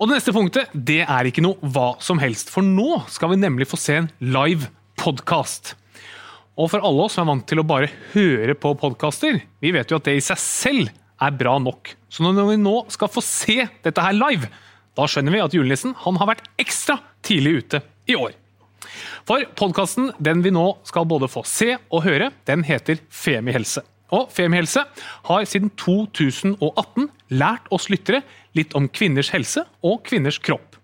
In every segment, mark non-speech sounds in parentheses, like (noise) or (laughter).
Og det neste punktet det er ikke noe hva som helst, for nå skal vi nemlig få se en live podkast. Og for alle oss som er vant til å bare høre på podkaster, vi vet jo at det i seg selv er bra nok. Så når vi nå skal få se dette her live, da skjønner vi at julenissen har vært ekstra tidlig ute i år. For podkasten den vi nå skal både få se og høre, den heter Femihelse. Og Femihelse har siden 2018 lært oss lyttere litt om kvinners helse og kvinners kropp.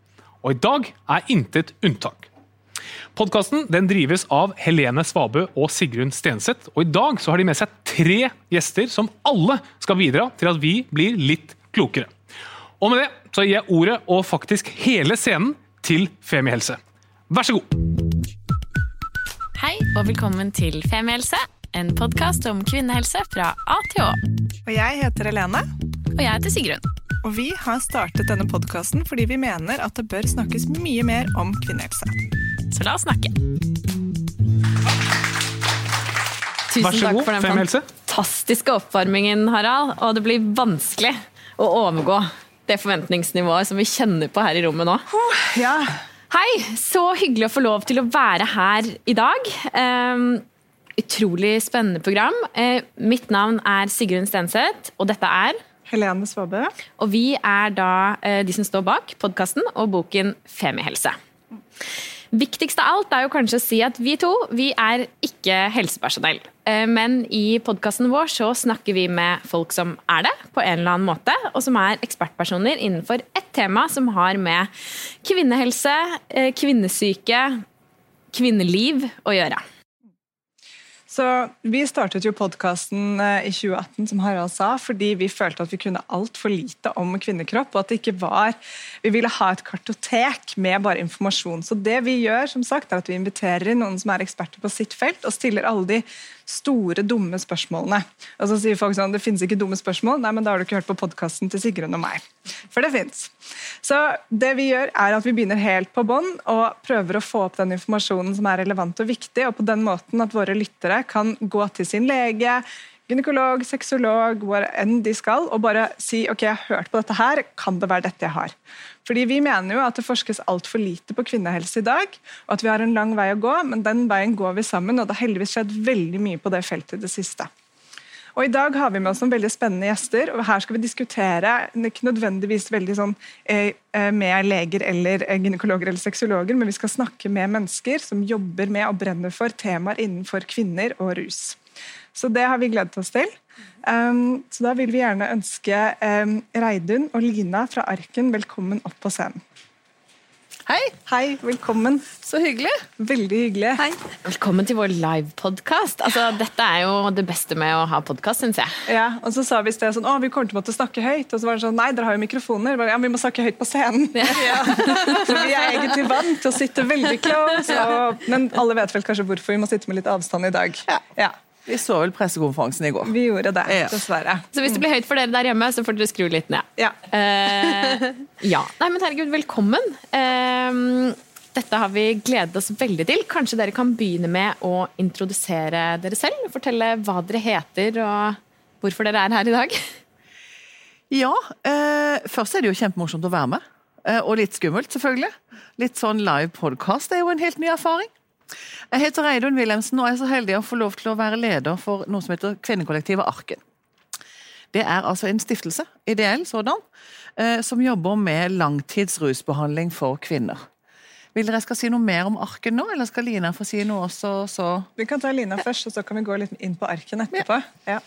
Og i dag er intet unntak. Podkasten drives av Helene Svabø og Sigrun Stenseth. Og i dag har de med seg tre gjester som alle skal bidra til at vi blir litt klokere. Og med det så gir jeg ordet og faktisk hele scenen til Femihelse. Vær så god! Hei og velkommen til Femihelse, en podkast om kvinnehelse fra A til Å. Og jeg heter Helene. Og jeg heter Sigrun. Og vi har startet denne podkasten fordi vi mener at det bør snakkes mye mer om kvinnehelse. Så la oss snakke. Vær Tusen så takk god, for den Femihelse. fantastiske oppvarmingen, Harald. Og det blir vanskelig å overgå det forventningsnivået som vi kjenner på her i rommet nå. Ja, Hei, så hyggelig å få lov til å være her i dag. Ehm, utrolig spennende program. Eh, mitt navn er Sigrun Stenseth, og dette er Helene Svabø. Og vi er da eh, de som står bak podkasten og boken Femihelse. Viktigst av alt er jo kanskje å si at vi to vi er ikke helsepersonell. Eh, Men i podkasten vår så snakker vi med folk som er det, på en eller annen måte, og som er ekspertpersoner innenfor ett tema som har med kvinnehelse, eh, kvinnesyke, kvinneliv å gjøre. Så Vi startet jo podkasten i 2018, som Harald sa, fordi vi følte at vi kunne altfor lite om kvinnekropp. og at det ikke var, Vi ville ha et kartotek med bare informasjon. Så det vi gjør, som sagt, er at vi inviterer noen som er eksperter på sitt felt, og stiller alle de store, dumme spørsmålene. Og så sier folk sånn det finnes ikke dumme spørsmål. Nei, men da har du ikke hørt på podkasten til Sigrun og meg. For det fins. Så det vi gjør, er at vi begynner helt på bånn og prøver å få opp den informasjonen som er relevant og viktig, og på den måten at våre lyttere kan gå til sin lege, gynekolog, sexolog, hvor enn de skal, og bare si ok, jeg har hørt på dette her, kan det være dette jeg har? Fordi Vi mener jo at det forskes altfor lite på kvinnehelse i dag, og at vi har en lang vei å gå, men den veien går vi sammen, og det har heldigvis skjedd veldig mye på det feltet i det siste. Og I dag har vi med oss noen veldig spennende gjester, og her skal vi diskutere ikke nødvendigvis veldig sånn eh, eh, med leger eller eh, gynekologer eller sexologer, men vi skal snakke med mennesker som jobber med og brenner for temaer innenfor kvinner og rus. Så det har vi gledet oss til. Um, så da vil vi gjerne ønske um, Reidun og Lina fra Arken velkommen opp på scenen. Hei, Hei, velkommen. så hyggelig. Veldig hyggelig. Hei. Velkommen til vår livepodkast. Altså, dette er jo det beste med å ha podkast, syns jeg. Ja, og så sa vi i sted sånn, å, vi kommer til å måtte snakke høyt. Og så var det sånn, nei, dere har jo mikrofoner. Ja, vi må snakke høyt på scenen. For (laughs) vi er egentlig vant til å sitte veldig close. Og, men alle vet vel kanskje hvorfor vi må sitte med litt avstand i dag. Ja. Ja. Vi så vel pressekonferansen i går. Vi gjorde det, Ja. dessverre. Så hvis det blir høyt for dere der hjemme, så får dere skru litt ned. Ja. Eh, ja. Nei, men herregud, velkommen. Eh, dette har vi gledet oss veldig til. Kanskje dere kan begynne med å introdusere dere selv? Fortelle hva dere heter og hvorfor dere er her i dag. Ja, eh, først er det jo kjempemorsomt å være med. Eh, og litt skummelt, selvfølgelig. Litt sånn live podkast er jo en helt ny erfaring. Jeg heter Reidun Wilhelmsen og er så heldig å få lov til å være leder for noe som heter Kvinnekollektivet Arken. Det er altså en stiftelse, ideell sådan, eh, som jobber med langtidsrusbehandling for kvinner. Vil dere jeg skal si noe mer om Arken nå, eller skal Lina få si noe også? Så Vi kan ta Lina først, og så kan vi gå litt inn på arken etterpå. Ja.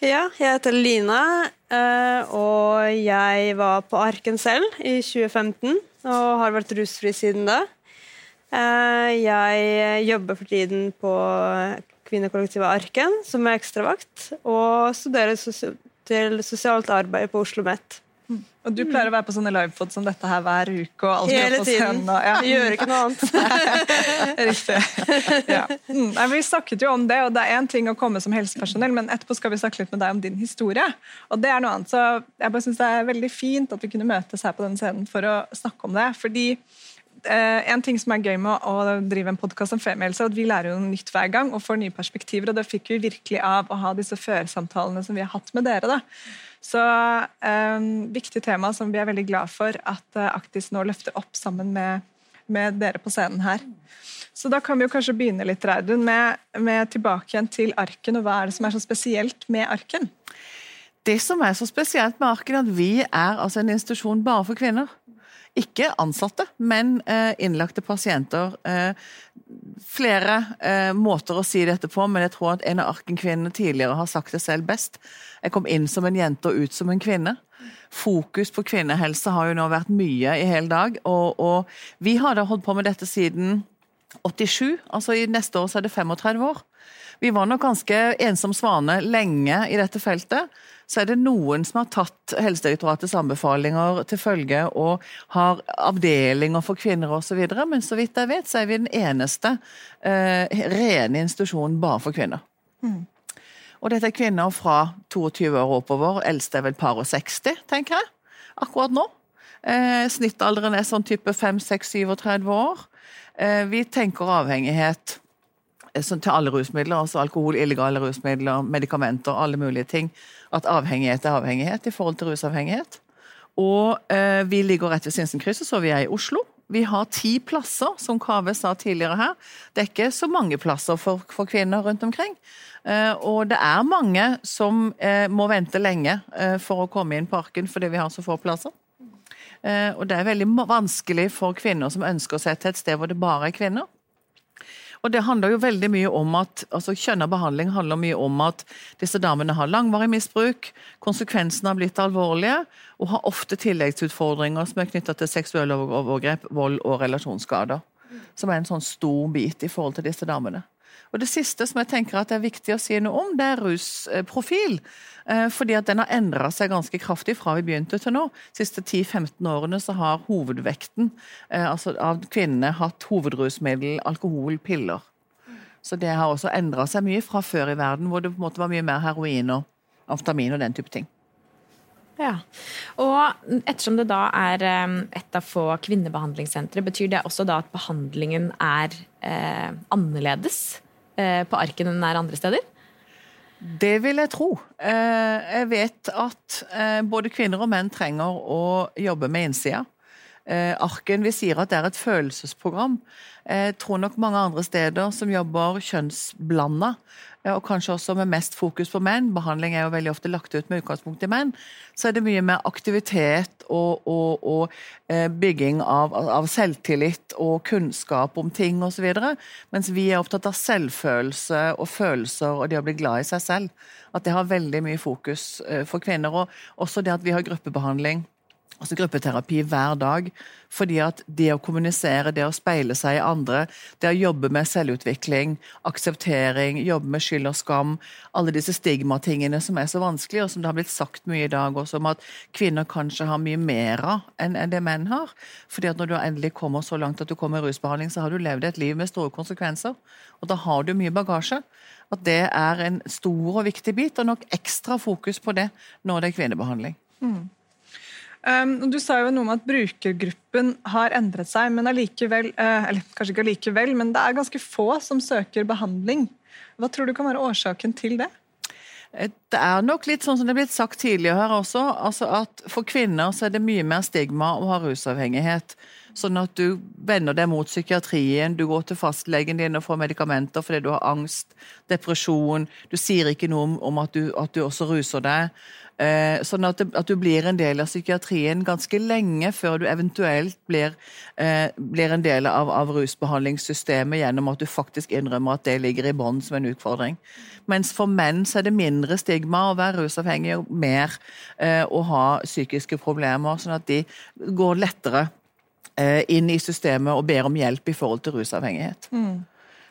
Ja, jeg heter Lina, eh, og jeg var på Arken selv i 2015 og har vært rusfri siden da. Eh, Jeg jobber for tiden på kvinnekollektivet Arken som er ekstravakt, og studerer til sosialt arbeid på Oslo OsloMet. Og du pleier å være på sånne livepod som dette her hver uke. og alltid Hele på tiden. Og, ja. Jeg gjør ikke noe annet. (laughs) Riktig. Ja. Mm. Nei, vi snakket jo om det, og det er én ting å komme som helsepersonell, men etterpå skal vi snakke litt med deg om din historie. Og det er noe annet. Så jeg bare synes det er veldig fint at vi kunne møtes her på denne scenen for å snakke om det. fordi eh, En ting som er gøy med å, drive en podkast om femiehelse, er at vi lærer jo noe nytt hver gang og får nye perspektiver. og Det fikk vi virkelig av å ha disse førsamtalene som vi har hatt med dere. da. Så um, Viktig tema som vi er veldig glad for at eh, Aktis nå løfter opp sammen med, med dere på scenen her. Så da kan vi jo kanskje begynne litt Reidun, med, med tilbake igjen til arken. og Hva er det som er så spesielt med arken? Det som er så spesielt med Arken, er at vi er altså en institusjon bare for kvinner. Ikke ansatte, men eh, innlagte pasienter. Eh, flere eh, måter å si dette på, men jeg tror at en av Arken-kvinnene tidligere har sagt det selv best. Jeg kom inn som en jente og ut som en kvinne. Fokus på kvinnehelse har jo nå vært mye i hele dag. Og, og vi har da holdt på med dette siden 87, altså i neste år så er det 35 år. Vi var nok ganske ensom svane lenge i dette feltet. Så er det noen som har tatt Helsedirektoratets anbefalinger til følge og har avdelinger for kvinner osv., men så vidt jeg vet, så er vi den eneste eh, rene institusjonen bare for kvinner. Mm. Og dette er kvinner fra 22 år oppover. Eldste er vel par og 60, tenker jeg, akkurat nå. Eh, snittalderen er sånn type 5-6-37 år. Eh, vi tenker avhengighet til alle rusmidler, altså alkohol, illegale rusmidler, medikamenter, alle mulige ting. At avhengighet er avhengighet i forhold til rusavhengighet. Og eh, vi ligger rett ved Sinsenkrysset, så vi er i Oslo. Vi har ti plasser, som Kave sa tidligere her. Det er ikke så mange plasser for, for kvinner rundt omkring. Eh, og det er mange som eh, må vente lenge eh, for å komme inn parken fordi vi har så få plasser. Eh, og det er veldig vanskelig for kvinner som ønsker seg til et sted hvor det bare er kvinner. Og det handler jo veldig mye om at altså Kjønna behandling handler mye om at disse damene har langvarig misbruk, konsekvensene har blitt alvorlige, og har ofte tilleggsutfordringer som er knytta til seksuelle overgrep, vold og relasjonsskader. Som er en sånn stor bit i forhold til disse damene. Og Det siste som jeg tenker at er viktig å si noe om, det er rusprofil. Eh, fordi at den har endra seg ganske kraftig fra vi begynte til nå. De siste 10-15 årene så har hovedvekten eh, altså av kvinnene hatt hovedrusmiddel, alkohol, piller. Så det har også endra seg mye fra før i verden, hvor det på en måte var mye mer heroin og amfetamin og den type ting. Ja, og Ettersom det da er eh, et av få kvinnebehandlingssentre, betyr det også da at behandlingen er eh, annerledes? Eh, på arken enn den er andre steder? Det vil jeg tro. Eh, jeg vet at eh, både kvinner og menn trenger å jobbe med innsida. Arken vi sier at det er et følelsesprogram. Jeg tror nok mange andre steder som jobber kjønnsblanda, og kanskje også med mest fokus på menn, behandling er jo veldig ofte lagt ut med utgangspunkt i menn, så er det mye mer aktivitet og, og, og eh, bygging av, av, selvtillit og kunnskap om ting osv. Mens vi er opptatt av selvfølelse og følelser og det å bli glad i seg selv. At det har veldig mye fokus eh, for kvinner. Og også det at vi har gruppebehandling altså gruppeterapi hver dag. Fordi at det å kommunisere, det å speile seg i andre, det å jobbe med selvutvikling, akseptering, jobbe med skyld og skam, alle disse stigmatingene som er så vanskelig, og som det har blitt sagt mye i dag også, om at kvinner kanskje har mye mer av enn det menn har. Fordi at når du endelig kommer så langt at du kommer i rusbehandling, så har du levd et liv med store konsekvenser. Og da har du mye bagasje. At det er en stor og viktig bit, og nok ekstra fokus på det når det er kvinnebehandling. Mm. Um, du sa jo noe om at brukergruppen har endret seg, men allikevel, uh, eller kanskje ikke allikevel, men det er ganske få som søker behandling. Hva tror du kan være årsaken til det? Eh, det er nok litt sånn som det er blitt sagt tidligere her også, altså at for kvinner så er det mye mer stigma å ha rusavhengighet. Sånn at du vender deg mot psykiatrien, du går til fastlegen din og får medikamenter fordi du har angst, depresjon, du sier ikke noe om, at, du, at, du, også ruser deg. Eh, sånn at, det, at, du blir en del av psykiatrien ganske lenge før du eventuelt blir, eh, blir en del av, av, rusbehandlingssystemet gjennom at du faktisk innrømmer at det ligger i bånn som en utfordring. Mens for menn så er det mindre stigma å være rusavhengig og mer eh, å ha psykiske problemer, sånn at de går lettere inn i systemet og ber om hjelp i forhold til rusavhengighet. Mm.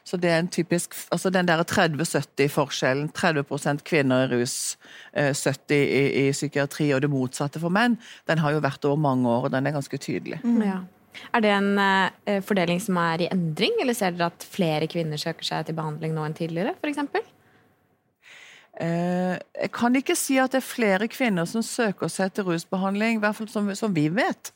Så det er en typisk, altså Den der 30-70-forskjellen, 30 kvinner i rus, 70 eh, i, i, psykiatri og det motsatte for menn, den har jo vært over mange år, og den er ganske tydelig. Mm. Ja. Er det en uh, fordeling som er i endring, eller ser dere at flere kvinner søker seg til behandling nå enn tidligere, f.eks.? Eh, Jeg kan ikke si at det er flere kvinner som søker seg til rusbehandling, i hvert fall som, som vi vet.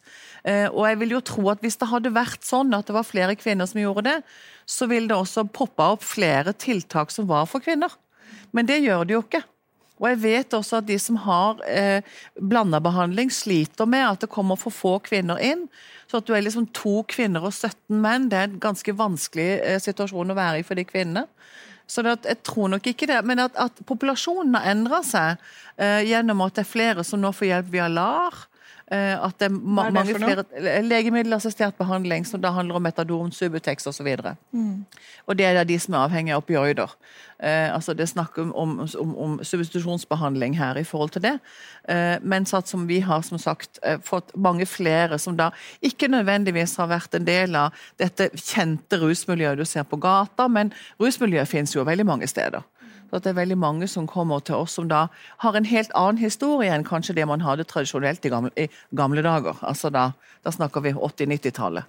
Eh, Og jeg vil jo tro at hvis det hadde vært sånn at det var flere kvinner som gjorde det, så ville det også poppa opp flere tiltak som var for kvinner. Men det gjør det jo ikke. Og jeg vet også at de som har eh, blanda behandling, sliter med at det kommer for få kvinner inn. Så at du er liksom to kvinner og 17 menn, det er en ganske vanskelig eh, situasjon å være i for de kvinnene. Så det jeg tror nok ikke det, men at, at populasjonen har endra seg eh, gjennom at det er flere som nå får hjelp via LAR. Eh, at det er ma er det mange flere Legemiddelassistert behandling, som da handler om metadon, Subutex osv. Og det er da de som er avhengig av opioider. Eh, altså Det er snakk om, om, om, om substitusjonsbehandling her i forhold til det. Eh, mens at som vi har som sagt eh, fått mange flere som da ikke nødvendigvis har vært en del av dette kjente rusmiljøet du ser på gata, men rusmiljøet finnes jo veldig mange steder. At det er veldig mange som kommer til oss som da har en helt annen historie enn kanskje det man hadde tradisjonelt i gamle, i gamle dager. Altså da, da snakker vi 80-90-tallet.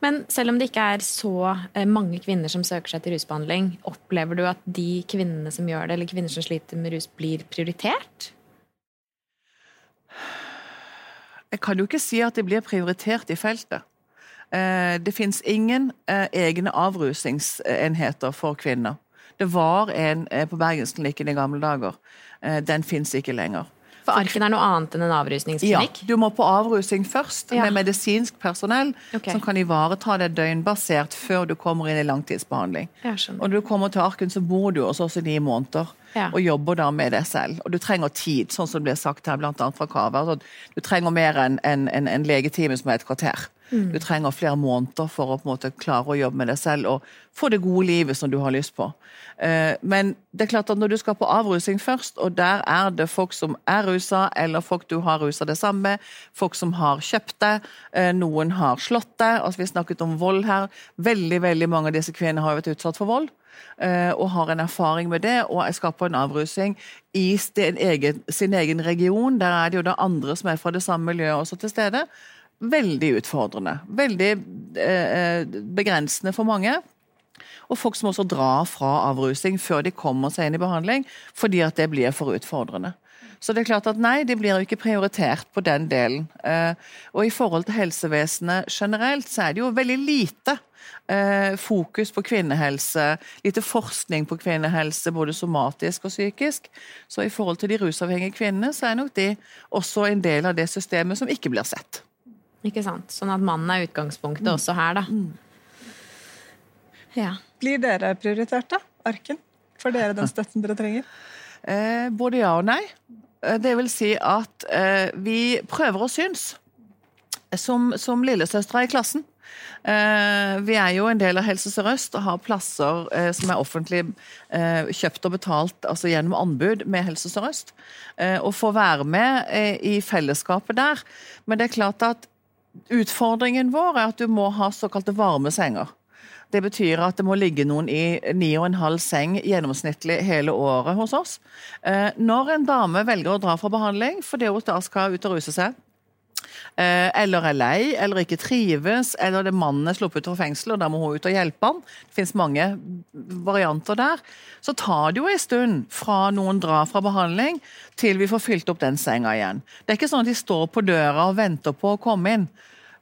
Men selv om det ikke er så eh, mange kvinner som søker seg til rusbehandling, opplever du at de kvinnene som gjør det, eller kvinner som sliter med rus, blir prioritert? Jeg kan jo ikke si at de blir prioritert i feltet. Eh, Det finnes ingen eh, egne avrusingsenheter for kvinner. Det var en eh, på Bergensklinikken i gamle dager. Eh, Den fins ikke lenger. For Arken er noe annet enn en Ja, du må på avrusing først, Ja. med medisinsk personell okay. som kan ivareta det døgnbasert før du kommer inn i langtidsbehandling. Og når du kommer til Arken, så bor du hos oss i ni måneder. Ja. Og jobber da med det selv. Og du trenger tid, sånn som det ble sagt her, annet fra Kava. Altså, du trenger mer enn en, en, en legetime som er et kvarter. Mm. Du trenger flere måneder for å på en måte klare å jobbe med deg selv og få det gode livet som du har lyst på. Eh, Men det er klart at når du skal på avrusing først, og der er det folk som er rusa, eller folk du har rusa det samme folk som har kjøpt det, eh, noen har slått det. Altså, vi snakket om vold her. Veldig, veldig mange av disse kvinnene har vært utsatt for vold. eh, Og har en erfaring med det, og på en avrusing i sin egen, sin egen region. Der er det jo da andre som er fra det samme miljøet også til stede. Veldig utfordrende. Veldig eh, begrensende for mange. Og folk som også drar fra avrusing før de kommer seg inn i behandling, fordi at det blir for utfordrende. Så det er klart at nei, de blir jo ikke prioritert på den delen. Eh, og i forhold til helsevesenet generelt, så er det jo veldig lite eh, fokus på kvinnehelse. Lite forskning på kvinnehelse, både somatisk og psykisk. Så i forhold til de rusavhengige kvinnene, så er nok de også en del av det systemet som ikke blir sett. Ikke sant? Sånn at mannen er utgangspunktet også her, da. Ja. Blir dere prioritert, da? Arken? Får dere den støtten dere trenger? (laughs) Eh, både ja og nei. Eh, Det vil si at eh, vi prøver å synes. Som, som lillesøstre i klassen. Eh, vi er jo en del av Helse Sør-Øst og har plasser eh, som er offentlig eh, kjøpt og betalt altså gjennom anbud med Helse Sør-Øst. Eh, og får være med eh, i fellesskapet der. Men det er klart at utfordringen vår er at du må ha såkalte varme senger. Det betyr at det må ligge noen i ni og en halv seng gjennomsnittlig hele året hos oss. Eh, Når en dame velger å dra fra behandling fordi hun da skal ut og ruse seg, eller er lei, eller ikke trives, eller det mannen er sluppet fra fengsel, og da må hun ut og hjelpe han. Det finnes mange varianter der. Så tar det jo en stund fra noen drar fra behandling, til vi får fylt opp den senga igjen. Det er ikke sånn at de står på døra og venter på å komme inn.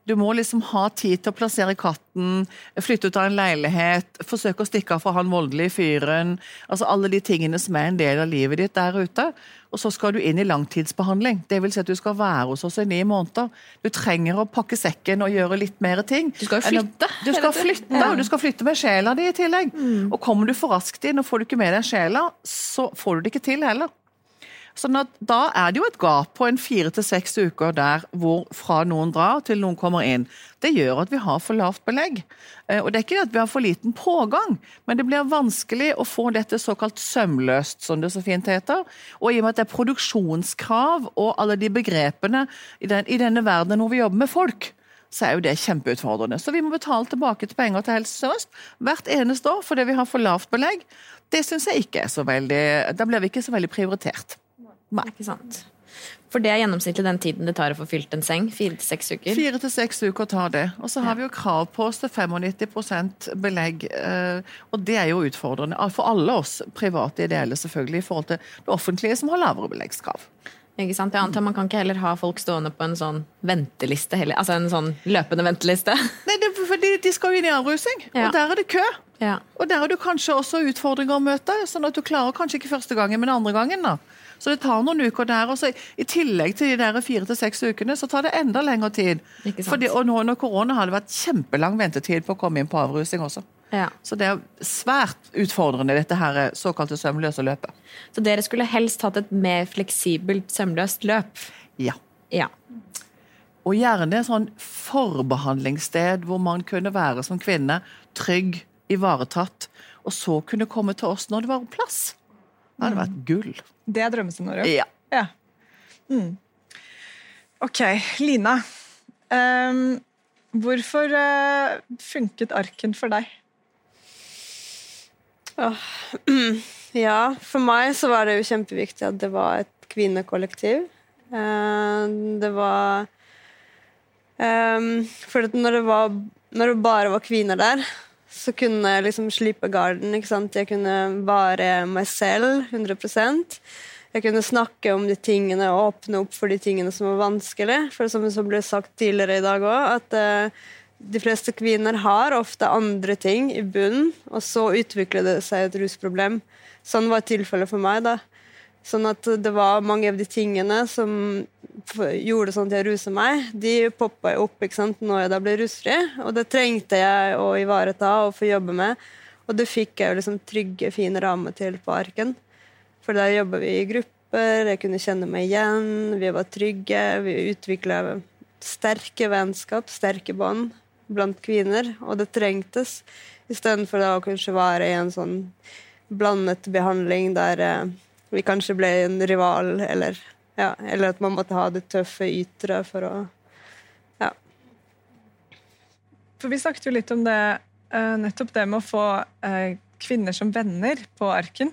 Du må liksom ha tid til å plassere katten, flytte ut av en leilighet, forsøke å stikke av fra han voldelige fyren. Altså alle de tingene som er en del av livet ditt der ute. Og så skal du inn i langtidsbehandling. Det vil si at du skal være hos oss i ni måneder. Du trenger å pakke sekken og gjøre litt mer ting. Du skal jo flytte, Du skal flytte, og du skal flytte med sjela di i tillegg. Og kommer du for raskt inn og får du ikke med deg sjela, så får du det ikke til heller. Sånn at Da er det jo et gap på en fire til seks uker der hvor fra noen drar til noen kommer inn. Det gjør at vi har for lavt belegg. Eh, Og Det er ikke at vi har for liten pågang, men det blir vanskelig å få dette såkalt sømløst, som det så fint heter. Og i og med at det er produksjonskrav og alle de begrepene i, den, i denne verdenen hvor vi jobber med folk, så er jo det kjempeutfordrende. Så vi må betale tilbake til penger til Helse Sør-Øst hvert eneste år fordi vi har for lavt belegg. Det syns jeg ikke er så veldig Da blir vi ikke så veldig prioritert. Nei. Ikke sant. For det er gjennomsnittlig den tiden det tar å få fylt en seng? Fire til seks uker? Fire til seks uker tar det. Og så har vi jo krav på oss til 95 belegg. eh, Og det er jo utfordrende for alle oss private ideelle, selvfølgelig, i forhold til det offentlige, som har lavere beleggskrav. Ikke sant? Jeg antar Man kan ikke heller ha folk stående på en sånn venteliste, heller. altså en sånn løpende venteliste. Nei, det, for de, De skal jo inn i avrusing, Ja. og der er det kø. Ja. Og der har du kanskje også utfordringer å møte, sånn at du klarer kanskje ikke første gangen, men andre gangen. da. Så det tar noen uker der. og så I tillegg til de der fire til seks ukene, så tar det enda lengre tid. Fordi, og nå under korona har det vært kjempelang ventetid på å komme inn på avrusing også. Ja. Så det er svært utfordrende, dette her såkalte sømløse løpet. Så dere skulle helst hatt et mer fleksibelt sømløst løp? Ja. Ja. Og gjerne et sånn forbehandlingssted hvor man kunne være som kvinne trygg, ivaretatt, og så kunne komme til oss når det var plass. Det hadde vært gull. Det er drømmescenarioet? Ja. Ja. Mm. Ok, Lina. um, hvorfor uh, funket arken for deg? Ja, for meg så var det jo kjempeviktig at det var et kvinnekollektiv. Eh, det var ehm, For når det, var, når det bare var kvinner der, så kunne jeg liksom slippe garden. ikke sant? Jeg kunne være meg selv 100% Jeg kunne snakke om de tingene og åpne opp for de tingene som var vanskelig. For som det ble sagt tidligere i dag òg, at uh, de fleste kvinner har ofte andre ting i bunnen, og så utvikler det seg et rusproblem. Sånn var tilfellet for meg. da. Sånn at det var mange av de tingene som gjorde sånn at jeg ruset meg, de poppa opp ikke sant, når jeg da ble rusfri. Og det trengte jeg å ivareta og få jobbe med. Og det fikk jeg jo liksom trygge, fine rammer til på Arken. For der jobba vi i grupper, jeg kunne kjenne meg igjen, vi var trygge. Vi utvikla sterke vennskap, sterke bånd blant kvinner, og det trengtes. Istedenfor å kanskje være i en sånn blandet behandling der eh, vi kanskje ble en rival, eller, ja, eller at man måtte ha det tøffe ytre for å Ja. For vi snakket jo litt om det, eh, nettopp det med å få eh, kvinner som venner på arken.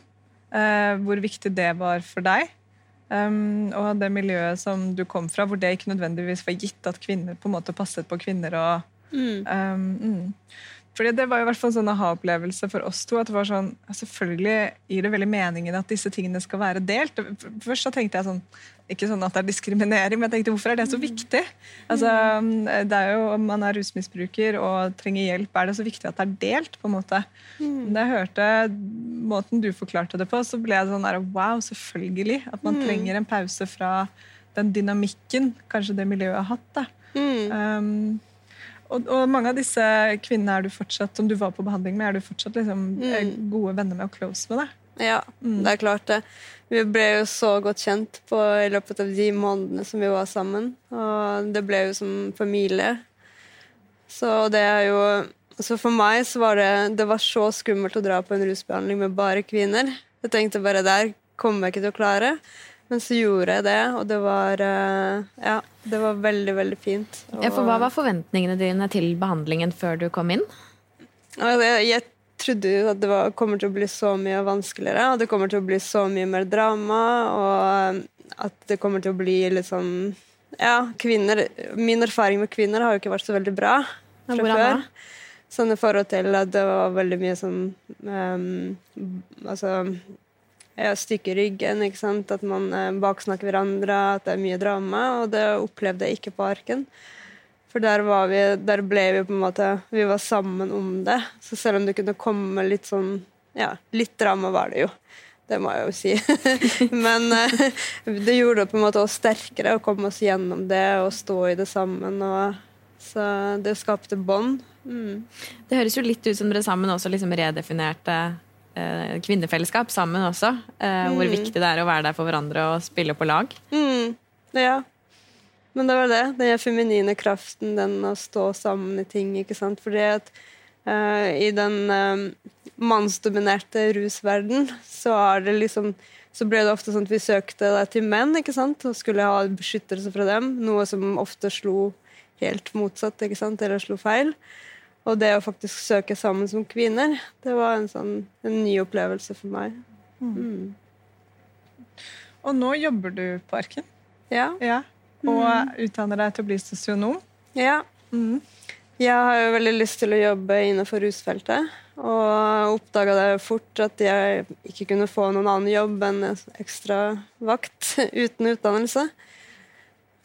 eh, hvor viktig det var for deg. Um, og det miljøet som du kom fra, hvor det ikke nødvendigvis var gitt at kvinner på en måte passet på kvinner. og Mm. Um, mm. Fordi Det var i hvert fall en sånn aha-opplevelse for oss to. at det var sånn, Selvfølgelig gir det veldig meningen at disse tingene skal være delt. Først så tenkte jeg sånn Ikke sånn at det er diskriminering, men jeg tenkte hvorfor er det så viktig? Altså, det er jo Om man er rusmisbruker og trenger hjelp, er det så viktig at det er delt? på en måte. Da jeg hørte måten du forklarte det på, så ble jeg sånn der, wow, selvfølgelig. At man trenger en pause fra den dynamikken kanskje det miljøet har hatt. da. Mm. Um, og, og mange av disse kvinnene er du fortsatt, som du var på behandling med, er du fortsatt liksom, mm. gode venner med og close med? deg? Ja, det er klart det. Vi ble jo så godt kjent på, i løpet av de månedene som vi var sammen. Og det ble jo som familie. Så det er jo Så for meg så var det Det var så skummelt å dra på en rusbehandling med bare kvinner. Jeg tenkte bare der kommer jeg ikke til å klare. Men så gjorde jeg det, og det var eh, Ja, det var veldig, veldig fint. Ja, for Hva var forventningene dine til behandlingen før du kom inn? Jeg, trodde jo at det var, kommer til å bli så mye vanskeligere, og det kommer til å bli så mye mer drama, og um, at det kommer til å bli sånn Ja, kvinner Min erfaring med kvinner har jo ikke vært så veldig bra fra Hvordan før. Sånn i forhold til at det var veldig mye sånn um, Altså ja, stykke ryggen, ikke sant? at man eh, baksnakker hverandre, at det er mye drama. Og det opplevde jeg ikke på Arken. For der, vi, der ble vi på en måte Vi var sammen om det. Så selv om det kunne komme litt sånn Ja, litt drama var det jo. Det må jeg jo si. (laughs) Men eh, det gjorde det på en måte oss sterkere å komme oss gjennom det og stå i det sammen. Og, så det skapte bånd. Mm. Det høres jo litt ut som dere sammen også liksom redefinerte eh, kvinnefellesskap sammen også. Eh, Hvor viktig det er å være der for hverandre og spille på lag. Mm, ja. Men det var det. Den feminine kraften, den å stå sammen i ting. ikke sant? Fordi at eh, i den uh, mannsdominerte rusverden, så er det liksom så ble det ofte sånn at vi søkte det til menn ikke sant? og skulle ha beskyttelse fra dem. Noe som ofte slo helt motsatt, ikke sant? eller slo feil. Og det å faktisk søke sammen som kvinner, det var en sånn en ny opplevelse for meg. Mm. Og nå jobber du på Arken. Ja. Ja. Og utdanner deg til å bli sosionom. ja. Jeg har jo veldig lyst til å jobbe innenfor rusfeltet. Og oppdaga det fort at jeg ikke kunne få noen annen jobb enn ekstra vakt uten utdannelse.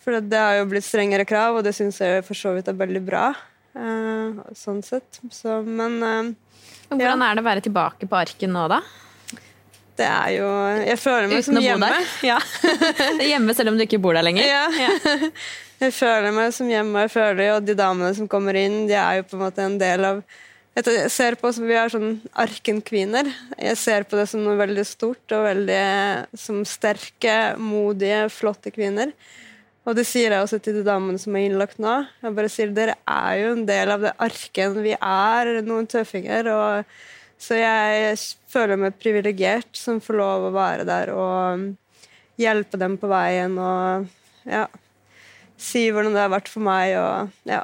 For det har jo blitt strengere krav, og det syns jeg for så vidt er veldig bra. Eh, sånn sett. Så, men eh, Hvordan er det å være tilbake på arken nå, da? det er jo Jeg føler meg Uten som hjemme. Ja. (laughs) Hjemme selv om du ikke bor der lenger? Ja. (laughs) Jeg føler meg som hjemme, jeg føler jo de damene som kommer inn, de er jo på en måte en del av jeg ser på oss, Vi er sånn Arken-kvinner. Jeg ser på det som noe veldig stort og veldig som sterke, modige, flotte kvinner. Og det sier jeg også til de damene som er innlagt nå. Jeg bare sier Dere er jo en del av det Arken. Vi er noen tøffinger. og så jeg føler meg privilegert som får lov å være der og hjelpe dem på veien og ja, si hvordan det har vært for meg og ja,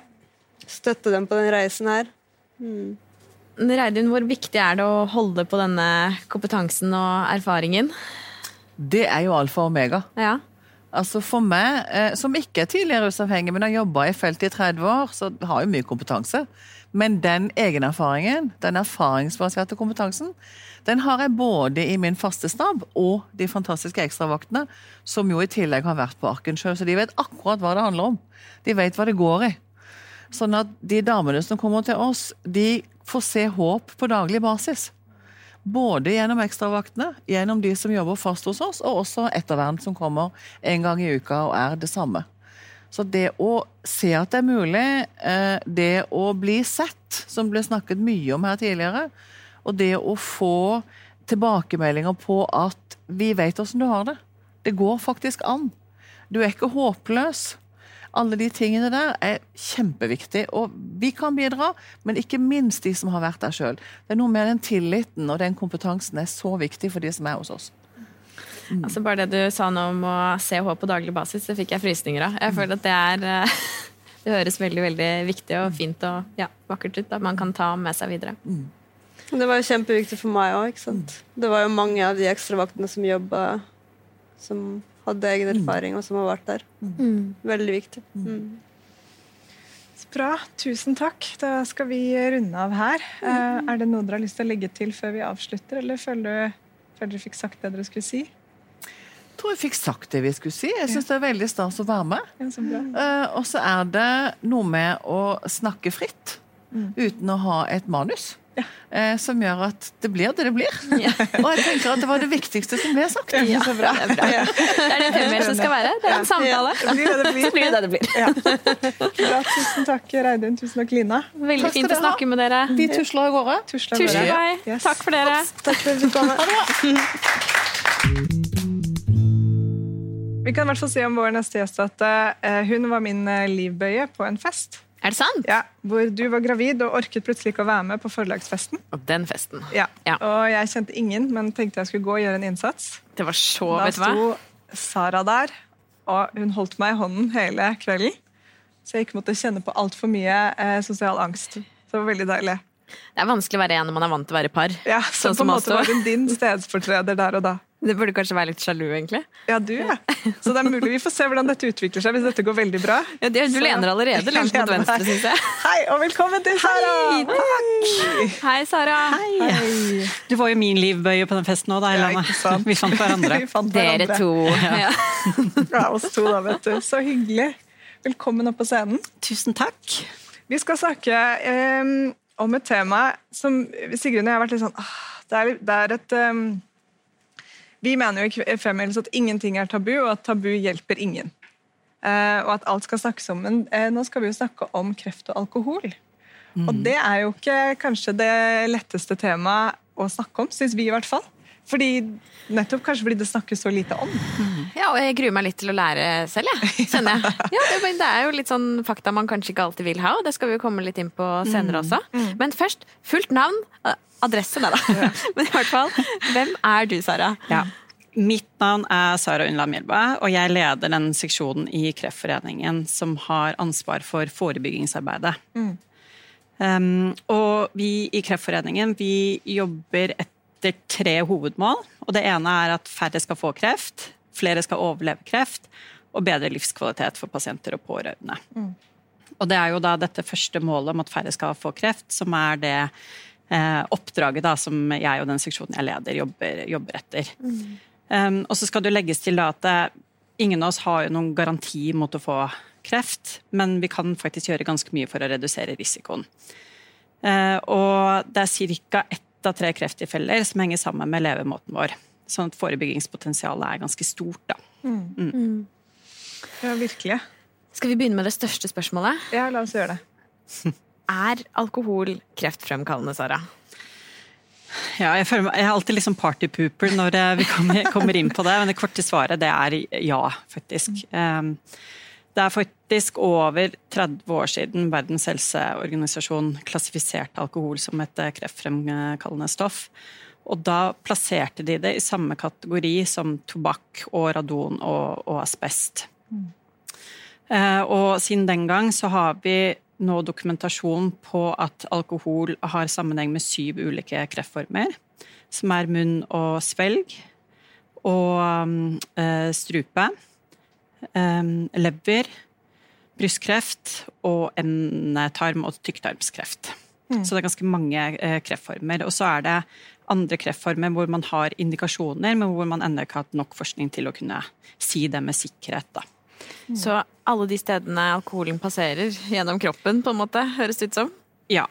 støtte dem på den reisen her. Reidun, hvor viktig er det å holde på denne kompetansen og erfaringen? Det er jo alfa og omega. Ja. Altså For meg, eh, som ikke er tidligere rusavhengig, men har jobba i feltet i 30 år, så har jeg mye kompetanse. Men den egenerfaringen, den erfaringsbaserte kompetansen, den har jeg både i min faste stab og de fantastiske ekstravaktene, som jo i tillegg har vært på Arken sjøl, så de vet akkurat hva det handler om. De vet hva det går i. Sånn at de damene som kommer til oss, de får se håp på daglig basis. Både gjennom ekstravaktene, gjennom de som jobber fast hos oss, og også ettervern som kommer en gang i uka og er det samme. Så det å se at det er mulig, eh, det å bli sett, som ble snakket mye om her tidligere, og det å få tilbakemeldinger på at vi vet åssen du har det. Det går faktisk an. Du er ikke håpløs. Alle de tingene der er kjempeviktig, og vi kan bidra, men ikke minst de som har vært der sjøl. Det er noe med den tilliten og den kompetansen er så viktig for de som er hos oss. Altså Bare det du sa nå om å se håp på daglig basis, det fikk jeg frysninger av. Jeg føler at det er eh, (laughs) Det høres veldig veldig viktig og fint og ja, vakkert ut. At man kan ta med seg videre. Det var jo kjempeviktig for meg òg. Det var jo mange av de ekstravaktene som jobba, som hadde egen erfaring, og som har vært der. Veldig viktig. Mm. Så bra. Tusen takk. Da skal vi runde av her. Eh, er det noe dere har lyst til å legge til før vi avslutter, eller føler, du, føler dere fikk sagt det dere skulle si? Jeg tror jeg fikk sagt det vi skulle si. Jeg syns det er veldig stas å være med. Ja, så bra. Eh, og så er det noe med å snakke fritt uten å ha et manus. Eh, som gjør at det blir det det blir. (laughs) Og jeg tenker at det var det viktigste som ble sagt. Ja, det er bra. Det er det femmilsen skal være. Det er en samtale. Det blir det det blir. (laughs) Så blir det det det blir. Bra. Tusen takk, Reidun. Tusen takk, Lina. Veldig Takk fint å snakke med dere. Vi tusler av gårde. Tusler av Tusen gårde. Yes. Takk for dere. Takk for at du kom. Vi kan i hvert fall si om vår neste gjest at eh, hun var min eh, livbøye på en fest. Er det sant? Ja, hvor du var gravid og orket plutselig ikke å være med på forlagsfesten. Og den festen. Ja. Ja. Og jeg kjente ingen, men tenkte jeg skulle gå og gjøre en innsats. Det var så, Da vet du hva? Da sto Sara der, og hun holdt meg i hånden hele kvelden. Så jeg ikke måtte kjenne på altfor mye eh, sosial angst. Så det var veldig deilig. Det er vanskelig å være en når man er vant til å være par. Ja, Så Sånn på en måte var hun din stedsfortreder der og da. Det burde kanskje være litt sjalu, egentlig. Ja, du, ja. Så det er mulig vi får se hvordan dette utvikler seg hvis dette går veldig bra. Ja, det, du Så- lener allerede langt mot venstre, syns jeg. (laughs) Hei, og velkommen til Sara! Hei, Takk! Hei, Sara. Hei. Du var jo min livbøye på den festen òg, da, Helene. Ja. (laughs) Vi fant hverandre. (laughs) Vi fant Dere hverandre. to. Ja. Ja, oss to, da, vet du. Så hyggelig. Velkommen opp på scenen. Tusen takk. Vi skal snakke um, om et tema som Sigrun og jeg har vært litt sånn ah, Det er, det er et eh, Vi mener jo i Femihelse at ingenting er tabu, og at tabu hjelper ingen. Eh, og at alt skal snakkes om. Men eh, nå skal vi jo snakke om kreft og alkohol. Og det er jo ikke kanskje det letteste temaet å snakke om, syns vi i hvert fall. Fordi, nettopp kanskje fordi det snakkes så lite om. ja, og jeg gruer meg litt til å lære selv, jeg. Kjenner jeg. (laughs) Ja, det, men det er jo litt sånn fakta man kanskje ikke alltid vil ha, og det skal vi jo komme litt inn på senere også. Men først, fullt navn, eh, adresse, nei da. (laughs) Men i hvert fall, hvem er du, Sara? Ja. Mitt navn er Sara Unnland Milba, og jeg leder den seksjonen i Kreftforeningen som har ansvar for forebyggingsarbeidet. Um, og vi i Kreftforeningen vi jobber etter tre hovedmål. Og det ene er at færre skal få kreft, flere skal overleve kreft, og bedre livskvalitet for pasienter og pårørende. Og det er jo da dette første målet om at færre skal få kreft, som er det eh, oppdraget da, som jeg og den seksjonen jeg leder, jobber, jobber etter. Um, og så skal det legges til da at det, ingen av oss har jo noen garanti mot å få kreft, men vi kan faktisk gjøre ganske mye for å redusere risikoen. Uh, og det er ca. ett av tre krefttilfeller som henger sammen med levemåten vår. Sånn at forebyggingspotensialet er ganske stort, da. Ja, virkelig. Skal vi begynne med det største spørsmålet? Ja, la oss gjøre det. (laughs) Er alkohol kreftfremkallende, Sara? Ja, jeg, føler, jeg er alltid liksom partypooper når eh, vi kommer, kommer inn på det, men det korte svaret det er ja, faktisk. Um, det er faktisk over 30 år siden Verdens helseorganisasjon klassifiserte alkohol som et eh, kreftfremkallende stoff. Og da plasserte de det i samme kategori som tobakk og radon og, og asbest. Eh, Og siden den gang så har vi nå dokumentasjon på at alkohol har sammenheng med syv ulike kreftformer, som er munn og svelg, og eh, strupe, lever, brystkreft og endetarm- og tykktarmskreft. Så det er ganske mange eh, kreftformer. Og så er det andre kreftformer hvor man har indikasjoner, men hvor man ennå ikke har hatt nok forskning til å kunne si det med sikkerhet. da. Så alle de stedene alkoholen passerer gjennom kroppen, på en måte, høres det ut som? Ja.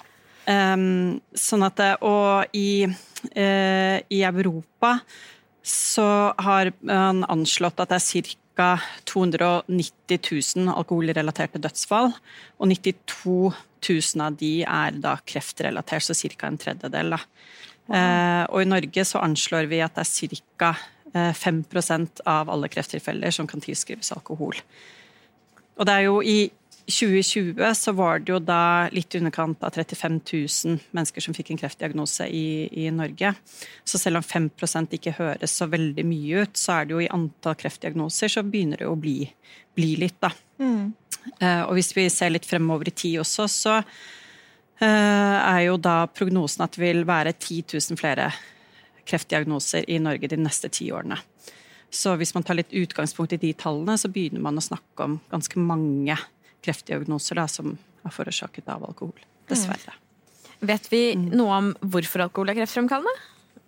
Um, sånn at det- Og i, uh, i Europa så har man anslått at det er ca. 290 000 alkoholrelaterte dødsfall. Og 92 000 av de er da kreftrelatert, så ca. en tredjedel. Da. Eh, og i Norge så anslår vi at det er ca. 5% av alle krefttilfeller som kan tilskrives alkohol. Og det er jo i 2020 så var det jo da litt i underkant av 35 000 mennesker som fikk en kreftdiagnose i, i Norge. Så selv om 5% ikke høres så veldig mye ut, så er det jo i antall kreftdiagnoser så begynner det å bli, bli litt, da. Eh, og hvis vi ser litt fremover i tid også, så eh, er jo da prognosen at det vil være 10 000 flere kreftdiagnoser i Norge de neste ti årene. Så hvis man tar litt utgangspunkt i de tallene, så begynner man å snakke om ganske mange kreftdiagnoser da, som er forårsaket av alkohol. Dessverre. Vet vi noe om hvorfor alkohol er kreftfremkallende?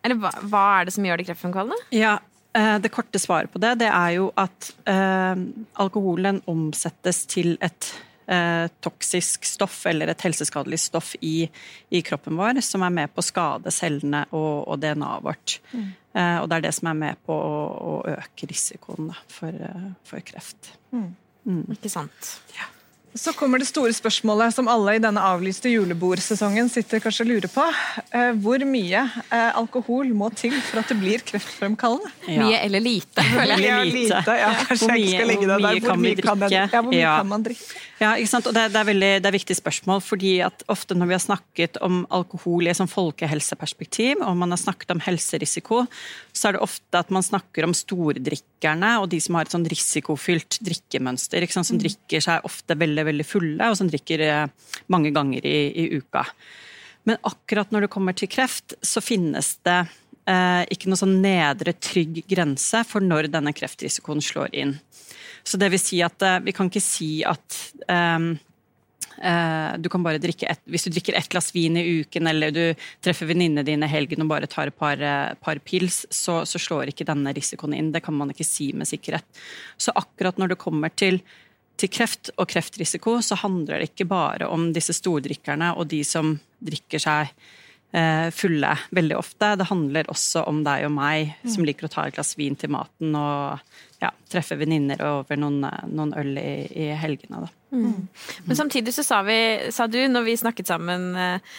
Eller hva, hva er det som gjør det kreftfremkallende? Ja, eh, Det korte svaret på det, det er jo at eh, alkoholen omsettes til et eh, toksisk stoff, eller et helseskadelig stoff i, i kroppen vår, som er med på å skade cellene og, og DNA-et vårt. Eh, og det er det som er med på å, å øke risikoen da, for, eh, for kreft. Ikke sant? Så kommer det store spørsmålet som alle i denne avlyste julebordsesongen sitter kanskje og lurer på. Eh, Hvor mye eh, alkohol må til for at det blir kreftfremkallende? Ja. Mye eller lite, føler jeg. Eller lite. Ja, kanskje Hvor jeg ikke mye- skal legge det hvor mye kan vi jeg-? Ja, hvor mye Ja. kan man drikke? Ja, ikke sant? Og det, det, er veldig, det er viktig spørsmål, fordi at ofte når vi har snakket om alkohol i et sånn folkehelseperspektiv, og man har snakket om helserisiko, så er det ofte at man snakker om stordrikkerne og de som har et sånn risikofylt drikkemønster, ikke sant? som drikker seg ofte veldig, veldig fulle, og som drikker eh, mange ganger i, i uka. Men akkurat når det kommer til kreft, så finnes det eh, ikke noe sånn nedre trygg grense for når denne kreftrisikoen slår inn. Så det vil si at eh, vi kan ikke si at ehm, eh, du kan bare drikke et, Hvis du drikker ett glass vin i uken, eller du treffer venninnene dine i helgen og bare tar et par, eh, par pils, så, så slår ikke denne risikoen inn. Det kan man ikke si med sikkerhet. Så akkurat når det kommer til til kreft og kreftrisiko så handler det ikke bare om disse stordrikkerne og de som drikker seg eh, fulle veldig ofte. Det handler også om deg og meg som liker å ta et glass vin til maten og ja, treffe venninner over noen, noen øl i, i helgene. Da. Men samtidig så sa, vi, sa du, når vi snakket sammen eh,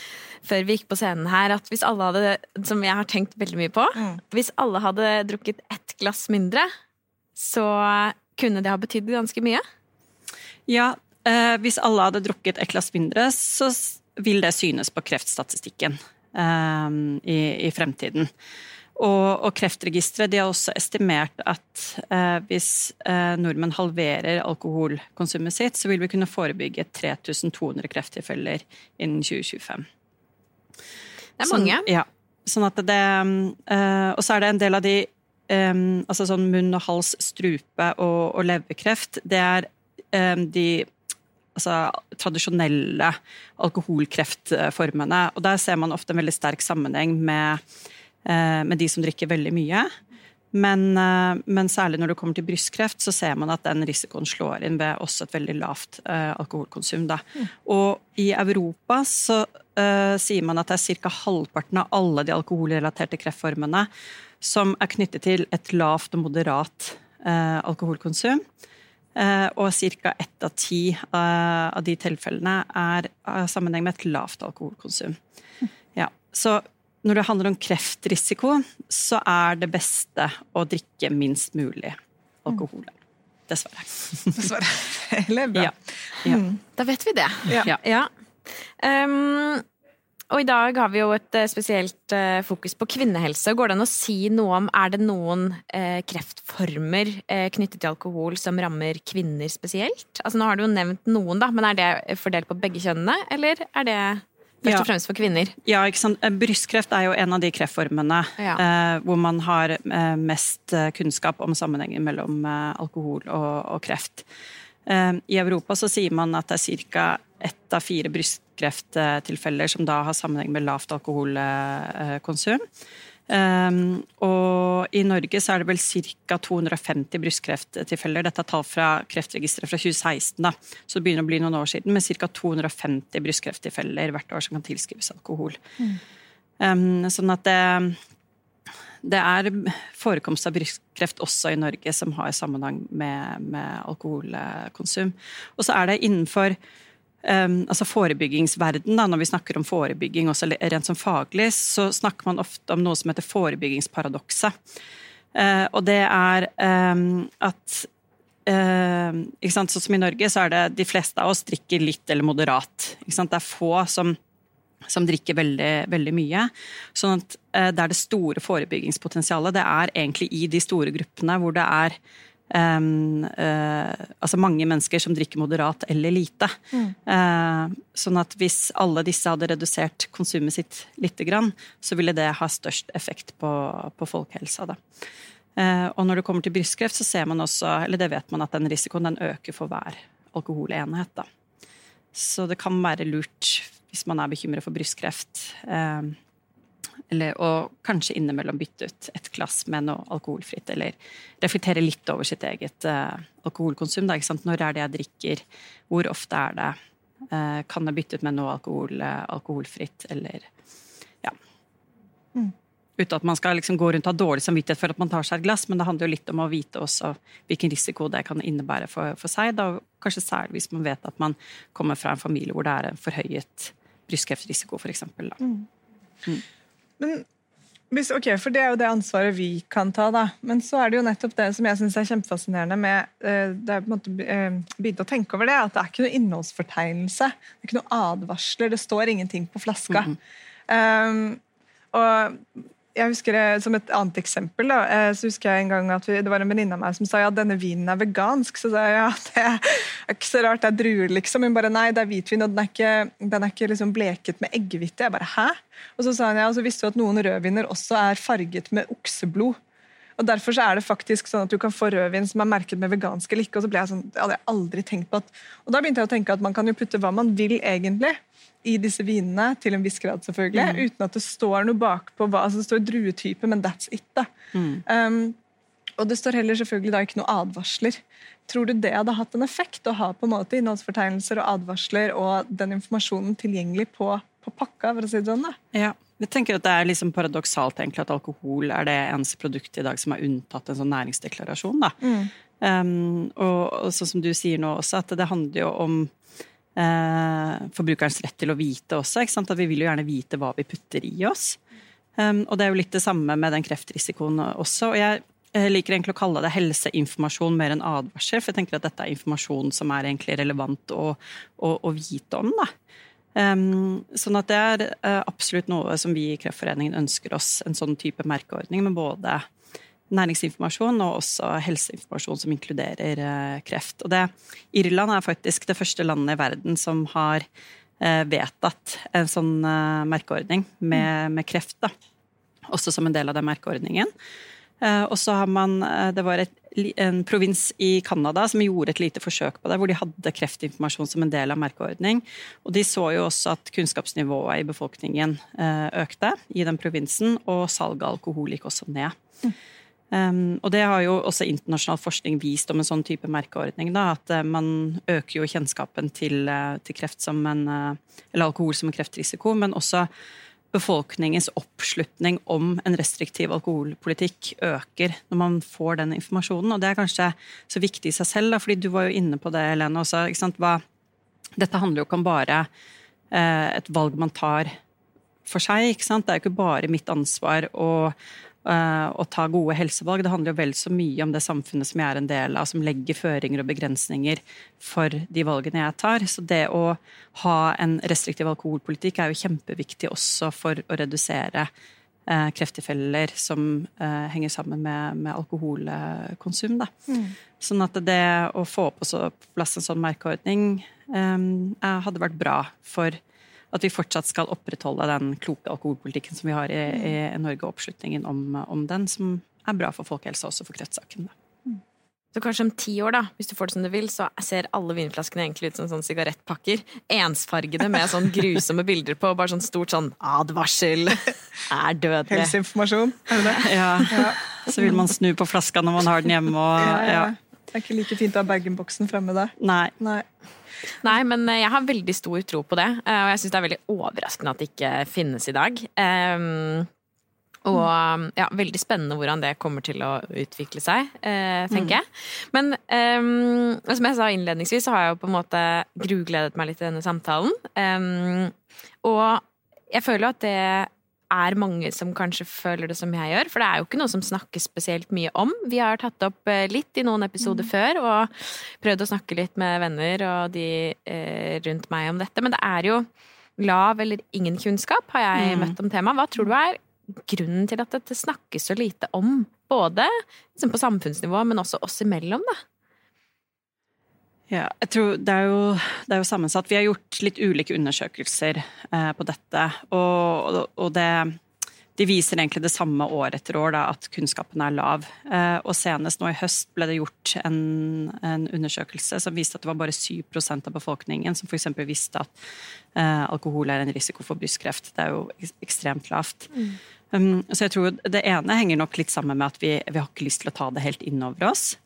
før vi gikk på scenen her, at hvis alle hadde, som jeg har tenkt veldig mye på, hvis alle hadde drukket ett glass mindre, så kunne det ha betydd ganske mye. Ja, eh, hvis alle hadde drukket et glass mindre, så vil det synes på kreftstatistikken eh, i, i fremtiden. Og, og Kreftregisteret har også estimert at eh, hvis eh, nordmenn halverer alkoholkonsumet sitt, så vil vi kunne forebygge 3200 krefttilfeller innen 2025. Det er Sånn- mange. ja. Sånn at det, eh, og så er det en del av de um, altså sånn munn og hals, strupe og, og leverkreft, det er de altså, tradisjonelle alkoholkreftformene. Og der ser man ofte en veldig sterk sammenheng med, uh, med de som drikker veldig mye. Men, uh, men, særlig når det kommer til brystkreft, så ser man at den risikoen slår inn ved også et veldig lavt uh, alkoholkonsum. Mm. Og i Europa så sier man at det er ca. halvparten av alle de alkoholrelaterte kreftformene som er knyttet til et lavt og moderat alkoholkonsum. Eh, og ca. ett av ti eh, av de tilfellene er av sammenheng med et lavt alkoholkonsum. Ja, så når det handler om kreftrisiko, så er det beste å drikke minst mulig alkohol. Dessverre. Dessverre. (laughs) Eller bra. Ja. ja. Da vet vi det. Ja. ja. Um, og i dag har vi jo et eh, spesielt eh, fokus på kvinnehelse. Går det an å si noe om Er det noen eh, kreftformer knyttet til alkohol som rammer kvinner spesielt? Altså Nå har du jo nevnt noen, da, men er det fordelt på begge kjønnene, eller er det først og fremst for kvinner? Ja, ikke sant. Brystkreft er jo en av de kreftformene ja. eh, hvor man har mest kunnskap om sammenhengen mellom alkohol og, og kreft. I Europa så sier man at det er ca. ett av fire brystkrefttilfeller som da har sammenheng med lavt alkoholkonsum. Um, og i Norge så er det vel ca. 250 brystkrefttilfeller. Dette er tall fra Kreftregisteret fra 2016, da. så det begynner å bli noen år siden. Med ca. 250 brystkrefttilfeller hvert år som kan tilskrives alkohol. Mm. Um, sånn at det, det er forekomst av brystkreft også i Norge som har sammenheng med, med alkoholkonsum. Og så er det innenfor altså forebyggingsverden, da, når vi snakker om forebygging også rent som faglig, så snakker man ofte om noe som heter forebyggingsparadokset. Uh, og det er at Sånn som i Norge, så er det de fleste av oss drikker litt eller moderat. Det er få som, som drikker veldig, veldig mye. Sånn at uh, det er det store forebyggingspotensialet. Det er egentlig i de store gruppene hvor det er Um, uh, altså mange mennesker som drikker moderat eller lite. Mm. Uh, sånn at hvis alle disse hadde redusert konsumet sitt lite grann, så ville det ha størst effekt på, på folkehelsa. Da. Uh, og når det kommer til brystkreft, så ser man også, eller det vet man at den risikoen den øker for hver alkoholenhet. Da. Så det kan være lurt hvis man er bekymret for brystkreft. Uh, eller, og kanskje innimellom bytte ut et glass med noe alkoholfritt. Eller reflektere litt over sitt eget uh, alkoholkonsum. Da, Når er det jeg drikker? Hvor ofte er det? Uh, kan jeg bytte ut med noe alkohol, uh, alkoholfritt? Eller ja. Mm. Uten at man skal liksom gå rundt og ha dårlig samvittighet for at man tar seg et glass, men det handler jo litt om å vite også hvilken risiko det kan innebære for, for seg. Da, kanskje særlig hvis man vet at man kommer fra en familie hvor det er en forhøyet brystkreftrisiko, f.eks. Mm. Mm. Men hvis, ok, For det er jo det ansvaret vi kan ta, da. Men så er det jo nettopp det som jeg syns er kjempefascinerende med uh, det er på en måte uh, begynte å tenke over det, at det er ikke noe innholdsfortegnelse. Det er ikke noe advarsler. Det står ingenting på flaska. Mm -hmm. um, og jeg husker Som et annet eksempel da, eh, så husker jeg en gang at vi, det var en venninne av meg som sa ja, denne vinen er vegansk. Så sa jeg ja, det er ikke så rart, det er druer, liksom. Hun bare nei, det er hvitvin, og den er ikke, den er ikke liksom bleket med eggehvite. Jeg bare hæ? Og så sa hun ja, og så visste du at noen rødviner også er farget med okseblod. Og Derfor så er det faktisk sånn at du kan få rødvin som er merket med vegansk eller ikke. Og så ble jeg sånn, det hadde jeg aldri tenkt på at, og Da begynte jeg å tenke at man kan jo putte hva man vil egentlig i disse vinene, til en viss grad selvfølgelig, mm. uten at det står noe bakpå. hva, altså Det står druetype, men that's it. da. Mm. Um, og det står heller selvfølgelig da ikke noe advarsler. Tror du det hadde hatt en effekt å ha på en måte innholdsfortegnelser og advarsler og den informasjonen tilgjengelig på, på pakka? for å si det sånn? Ja. Jeg tenker at Det er liksom paradoksalt egentlig at alkohol er det eneste produktet i dag som er unntatt en sånn næringsdeklarasjon. da. Mm. Um, og, og sånn som du sier nå også, at det handler jo om eh, forbrukerens rett til å vite også. ikke sant? At vi vil jo gjerne vite hva vi putter i oss. Um, og det er jo litt det samme med den kreftrisikoen også. og jeg liker egentlig å kalle det helseinformasjon mer enn advarsel, for jeg tenker at dette er informasjon som er egentlig relevant å, å, å vite om. da. Sånn at det er uh, absolutt noe som vi i Kreftforeningen ønsker oss, en sånn type merkeordning med både næringsinformasjon og også helseinformasjon som inkluderer eh, kreft. Og det, Irland er faktisk det første landet i verden som har eh, vedtatt en sånn eh, merkeordning med, med kreft. Da. Også som en del av den merkeordningen. Eh, og så har man eh, Det var et, en provins i Canada som gjorde et lite forsøk på det, hvor de hadde kreftinformasjon som en del av merkeordning. Og de så jo også at kunnskapsnivået i befolkningen eh, økte i den provinsen, og salget av alkohol gikk også ned. Mm. Um, og det har jo også internasjonal forskning vist om en sånn type merkeordning. Da, at uh, man øker jo kjennskapen til, uh, til kreft som en, uh, eller alkohol som en kreftrisiko, men også befolkningens oppslutning om en restriktiv alkoholpolitikk øker når man får den informasjonen. Og det er kanskje så viktig i seg selv, da, fordi du var jo inne på det, Helene. også, Hva, Dette handler jo ikke om bare eh, et valg man tar for seg. Det er jo ikke bare mitt ansvar å å ta gode helsevalg. Det handler jo vel så mye om det samfunnet som jeg er en del av, som legger føringer og begrensninger for de valgene jeg tar. Så det å ha en restriktiv alkoholpolitikk er jo kjempeviktig også for å redusere eh, krefttilfeller som eh, henger sammen med, med alkoholkonsum. Mm. Sånn at det å få på plass en sånn merkeordning eh, hadde vært bra for at vi fortsatt skal opprettholde den kloke alkoholpolitikken som vi har i, i Norge, og oppslutningen om, om, den, som er bra for folkehelsa, også for kreftsaken. Mm. Så kanskje om ti år, da, hvis du får det som du vil, så ser alle vinflaskene egentlig ut som sånn sigarettpakker. Ensfargede med sånn grusomme bilder på, bare sånn stort sånn 'advarsel', er dødelig. Helseinformasjon, er det det? Ja. ja. Så vil man snu på flaska når man har den hjemme og ja, ja. Det er ikke like fint å ha bag-in-boksen fremme der. Nei. Nei. Nei, men eh, jeg har veldig stor tro på det, eh, og jeg syns det er veldig overraskende at det ikke finnes i dag. Um, og ja, veldig spennende hvordan det kommer til å utvikle seg, eh, tenker mm. jeg. Men um, som jeg sa innledningsvis, så har jeg jo på en måte grugledet meg litt til denne samtalen. Um, og jeg føler at det er mange som kanskje føler det som jeg gjør. For det er jo ikke noe som snakkes spesielt mye om. Vi har tatt opp eh, litt i noen episoder mm. før og prøvd å snakke litt med venner og de eh, rundt meg om dette. Men det er jo lav eller ingen kunnskap, har jeg mm. møtt om temaet. Hva tror du er grunnen til at dette snakkes så lite om? Både liksom på samfunnsnivå, men også oss imellom, da. Ja, jeg tror det er, jo, det er, jo, sammensatt. Vi har gjort litt ulike undersøkelser eh, på dette. Og, og det, de viser egentlig det samme år etter år, da, at kunnskapen er lav. Eh, og senest nå i høst ble det gjort en, en undersøkelse som viste at det var bare 7 av befolkningen som f.eks. visste at eh, alkohol er en risiko for brystkreft. Det er jo ekstremt lavt. Mm. Um, så jeg tror Det ene henger nok litt sammen med at vi, vi har ikke lyst til å ta det helt innover oss.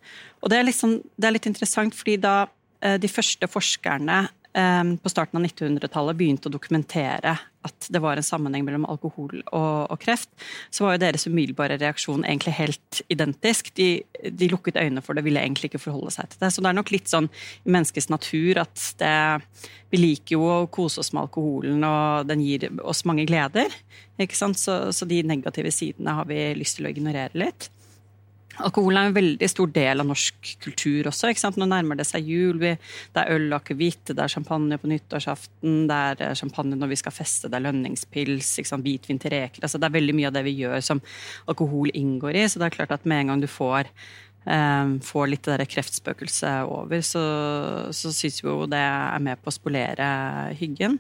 Og det er, liksom, det er litt interessant, fordi da eh, de første forskerne eh, på starten av 1900-tallet begynte å dokumentere at det var en sammenheng mellom alkohol og, og kreft, så var jo deres umiddelbare reaksjon egentlig helt identisk. De, de, lukket øynene for det, ville egentlig ikke forholde seg til det. Så det er nok litt sånn i menneskets natur at det Vi liker jo å kose oss med alkoholen, og den gir oss mange gleder. Ikke sant? Så, så de negative sidene har vi lyst til å ignorere litt. Alkohol er en veldig stor del av norsk kultur også. ikke sant? Nå nærmer det seg jul. Det er øl og akevitt, det er champagne på nyttårsaften, det er eh, champagne når vi skal feste, det er lønningspils, ikke sant? hvitvin til reker. Altså, det er veldig mye av det vi gjør som alkohol inngår i. Så det er klart at med en gang du får, um, får litt det kreftspøkelset over, så, så syns vi jo det er med på å spolere hyggen.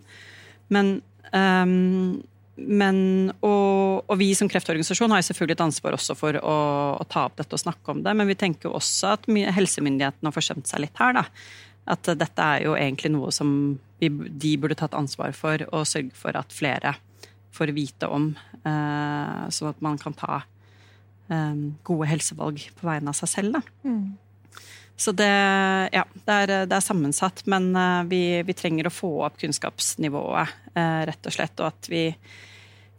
Men um, men, og, og, vi som kreftorganisasjon har selvfølgelig et ansvar også for å, å, ta opp dette og snakke om det. Men vi tenker også at helsemyndighetene har forsømt seg litt her. Da. At dette er jo egentlig noe som vi, de burde tatt ansvar for, og sørge for at flere får vite om. Eh, sånn at man kan ta eh, gode helsevalg på vegne av seg selv. Da. Mm. Så det, ja, det, er, det er, sammensatt, men uh, vi, vi, trenger å få opp kunnskapsnivået, uh, rett og slett. Og at vi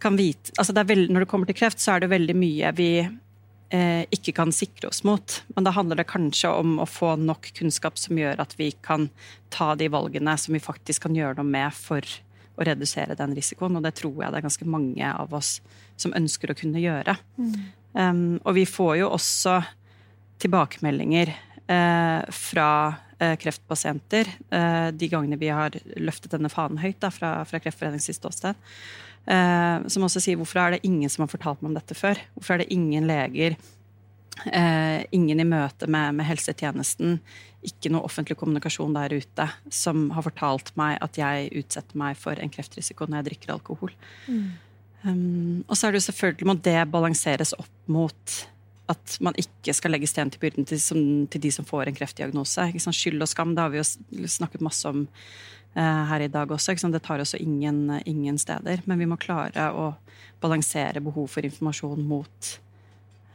kan vite altså det veld, Når det kommer til kreft, så er det veldig mye vi eh, ikke kan sikre oss mot. Men da handler det kanskje om å få nok kunnskap som gjør at vi kan ta de valgene som vi faktisk kan gjøre noe med for å redusere den risikoen. Og det tror jeg det er ganske mange av oss som ønsker å kunne gjøre. Mm. Um, og vi får jo også tilbakemeldinger Eh, fra eh, kreftpasienter eh, de gangene vi har løftet denne fanen høyt da, fra, fra Kreftforeningens ståsted. Som også sier hvorfor er det ingen som har fortalt meg om dette før? Hvorfor er det ingen leger, ingen i møte med, med helsetjenesten, ikke noe offentlig kommunikasjon der ute som har fortalt meg at jeg utsetter meg for en kreftrisiko når jeg drikker alkohol. Mm. Um, og så er det jo selvfølgelig må det balanseres opp mot at man ikke skal legge sten til byrden til, som, til de som får en kreftdiagnose. Skyld og skam, det har vi jo snakket masse om eh, her i dag også. Det tar oss ingen, ingen steder. Men vi må klare å balansere behov for informasjon mot,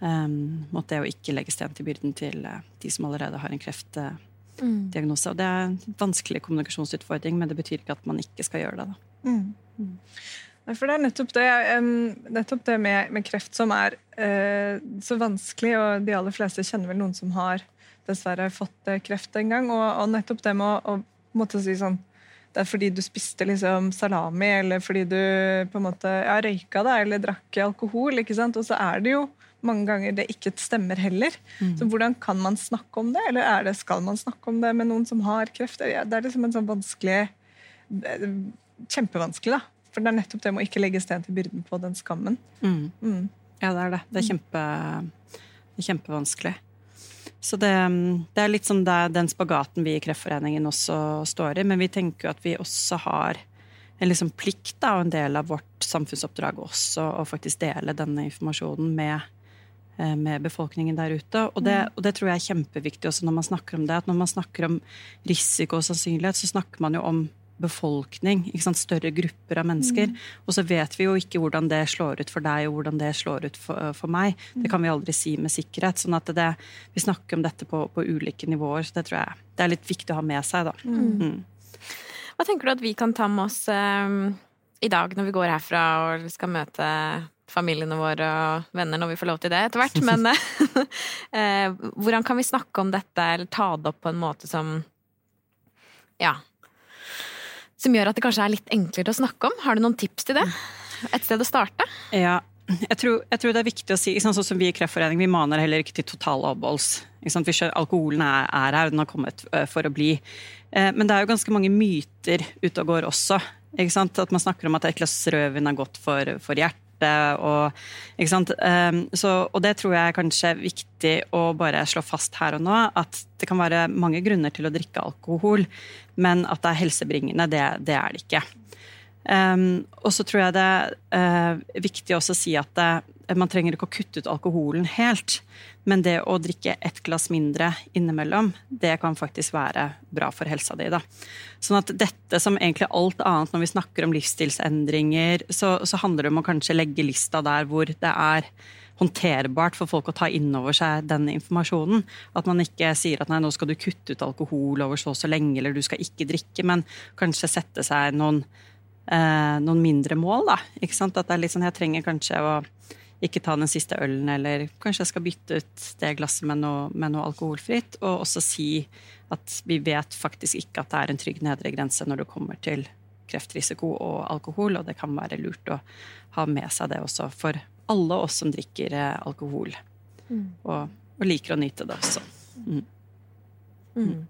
um, mot det å ikke legge sten til byrden til uh, de som allerede har en kreftdiagnose. Og det er en vanskelig kommunikasjonsutfordring, men det betyr ikke at man ikke skal gjøre det. Mm. Nei, for Det er nettopp det, nettopp det med, med, kreft som er uh, så vanskelig, og de aller fleste kjenner vel noen som har dessverre fått kreft en gang. Og, og, nettopp det med å, å måtte si sånn det er fordi du spiste liksom salami, eller fordi du på en måte ja, røyka da, eller drakk alkohol. ikke sant? Og så er det jo mange ganger det ikke stemmer heller. Mm. Så hvordan kan man snakke om det, eller det, skal man snakke om det med noen som har kreft? Det er liksom en sånn vanskelig eh, Kjempevanskelig, da. For det er nettopp det med å ikke legge sten til byrden på den skammen. Mm. Mm. Ja, det er det. Det er, kjempe, det er kjempevanskelig. Så det, det, er litt sånn den spagaten vi i Kreftforeningen også står i. Men vi tenker jo at vi også har en liksom plikt da, og en del av vårt samfunnsoppdrag også å faktisk dele denne informasjonen med, eh, med befolkningen der ute. Og det, og det, tror jeg er kjempeviktig også når man snakker om det. At når man snakker om risiko og sannsynlighet, så snakker man jo om befolkning. Større grupper av mennesker. Mm. Og så vet vi jo ikke hvordan det slår ut for deg og hvordan det slår ut for, for meg. Det kan vi aldri si med sikkerhet. sånn at det, vi snakker om dette på, på, ulike nivåer. så Det tror jeg det er litt viktig å ha med seg. da. Mm. Mm. Hva tenker du at vi kan ta med oss um, i dag når vi går herfra og skal møte familiene våre og venner når vi får lov til det etter hvert. Men uh, (laughs) hvordan kan vi snakke om dette eller ta det opp på en måte som ja, som gjør at det kanskje er litt enklere å snakke om. Har du noen tips til det? Et sted å starte? Ja, jeg tror, jeg tror, det er viktig å si, sånn som vi i Kreftforeningen, vi maner heller ikke til total avholds. Alkoholen er, er, her, den har kommet for å bli. Eh, men det er jo ganske mange myter ute og går også. At man snakker om at et glass rødvin er godt for, for hjertet og, um, så, og, det tror jeg er kanskje viktig å bare slå fast her og nå. At det kan være mange grunner til å drikke alkohol, men at det er helsebringende, det, det er det ikke. Um, og så tror jeg det er uh, viktig også å si at det, man trenger ikke å kutte ut alkoholen helt. Men det å drikke ett glass mindre innimellom, det kan faktisk være bra for helsa di. Da. Sånn at dette som egentlig alt annet når vi snakker om livsstilsendringer, så, så handler det om å kanskje legge lista der hvor det er håndterbart for folk å ta inn over seg den informasjonen. At man ikke sier at nei, nå skal du kutte ut alkohol over så og så lenge, eller du skal ikke drikke, men kanskje sette seg noen, eh, noen mindre mål. da, ikke sant? At det er litt sånn, jeg trenger kanskje å ikke ta den siste ølen, eller kanskje jeg skal bytte ut det glasset med noe, med noe, alkoholfritt. Og også si at vi vet faktisk ikke at det er en trygg nedre grense når det kommer til kreftrisiko og alkohol, og det kan være lurt å ha med seg det også for alle oss som drikker eh, alkohol. Mm. Og, og, liker å nyte det også. Mm. Mm.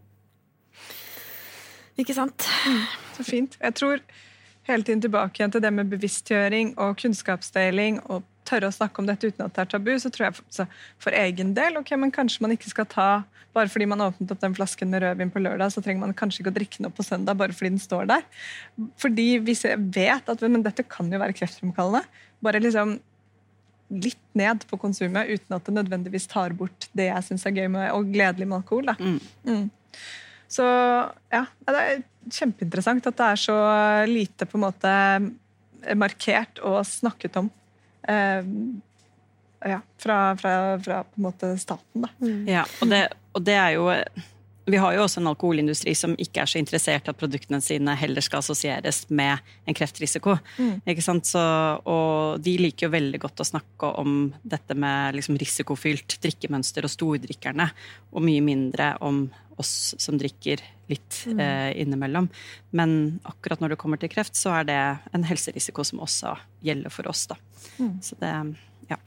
Ikke sant? Så fint. Jeg tror hele tiden tilbake igjen til det med bevisstgjøring og kunnskapsdeling og tørre å snakke om dette uten at det er tabu, så tror jeg for egen del ok, men kanskje man ikke skal ta Bare fordi man åpnet opp den flasken med rødvin på lørdag, så trenger man kanskje ikke å drikke den opp på søndag bare fordi den står der. Fordi hvis jeg vet at men dette kan jo være kreftfremkallende, bare liksom litt ned på konsumet uten at det nødvendigvis tar bort det jeg syns er gøy med, og gledelig med alkohol. Mm. Mm. Så ja, det er kjempeinteressant at det er så lite på en måte markert og snakket om ja, fra, fra, fra, på en måte staten. Da. Mm. Ja, og det, og det, er jo vi har jo også en alkoholindustri som ikke er så interessert at produktene sine heller skal assosieres med en kreftrisiko. Mm. Så, og de liker jo veldig godt å snakke om dette med liksom risikofylt drikkemønster og stordrikkerne, og mye mindre om oss som drikker litt mm. eh, innimellom. Men akkurat når det kommer til kreft, så er det en helserisiko som også gjelder for oss. Da. Mm. Så det ja.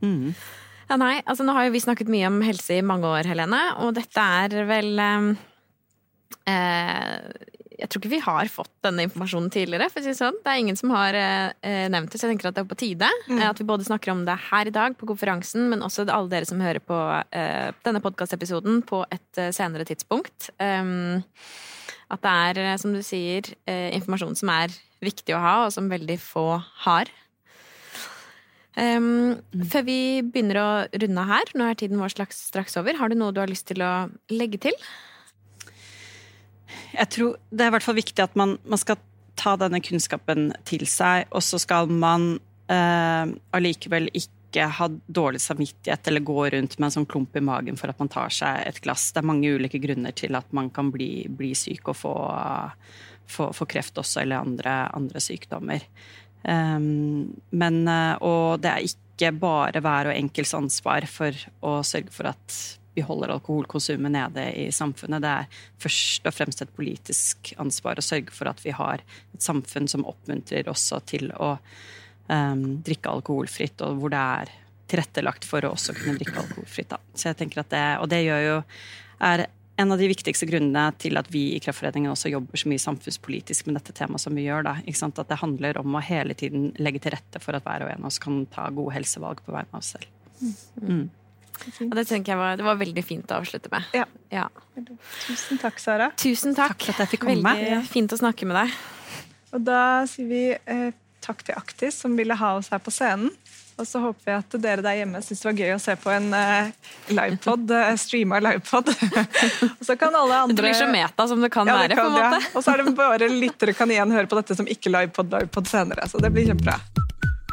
Mm. Ja, nei, altså Nå har jo vi snakket mye om helse i mange år, Helene, og dette er vel eh, eh, Jeg tror ikke vi har fått denne informasjonen tidligere. for å si sånn. Det er ingen som har eh, nevnt det, så jeg tenker at det er på tide mm. at vi både snakker om det her i dag på konferansen, men også alle dere som hører på eh, denne podkastepisoden på et eh, senere tidspunkt. Um, at det er, eh, som du sier, informasjon som er viktig å ha, og som veldig få har. Um, før vi begynner å runde her, nå er tiden vår straks over, har du noe du har lyst til å legge til? Jeg tror det er i hvert fall viktig at man, man skal ta denne kunnskapen til seg, og så skal man eh, allikevel ikke ha dårlig samvittighet eller gå rundt med en sånn klump i magen for at man tar seg et glass. Det er mange ulike grunner til at man kan bli, bli syk og få, få, få, kreft også, eller andre, andre sykdommer. Um, men, eh, og det er ikke bare hver og enkelts ansvar for å sørge for at vi holder alkoholkonsumet nede i samfunnet. Det er først og fremst et politisk ansvar å sørge for at vi har et samfunn som oppmuntrer også til å um, drikke alkoholfritt, og hvor det er tilrettelagt for å også kunne drikke alkoholfritt. Da. Så jeg tenker at det, Og det gjør jo er en av de viktigste grunnene til at vi i Kreftforeningen også jobber så mye samfunnspolitisk med dette temaet som vi gjør. Da. At det handler om å hele tiden legge til rette for at hver og en av oss kan ta gode helsevalg på vegne av oss selv. Mm. Og det tenker jeg var, det var veldig fint å avslutte med. Ja. ja. Tusen takk, Sara. Tusen takk. takk for at jeg fikk komme. Veldig fint å snakke med deg. Og da sier vi eh, takk til Aktis, som ville ha oss her på scenen. Og så håper vi at dere der hjemme syns det var gøy å se på en uh, livepod, uh, streama livepod. (laughs) og så kan alle andre... Det blir så meta som det kan ja, være. kan, på en måte. Ja. Og så er det bare lyttere kan igjen høre på dette som ikke livepod livepod senere. Så det blir kjempebra.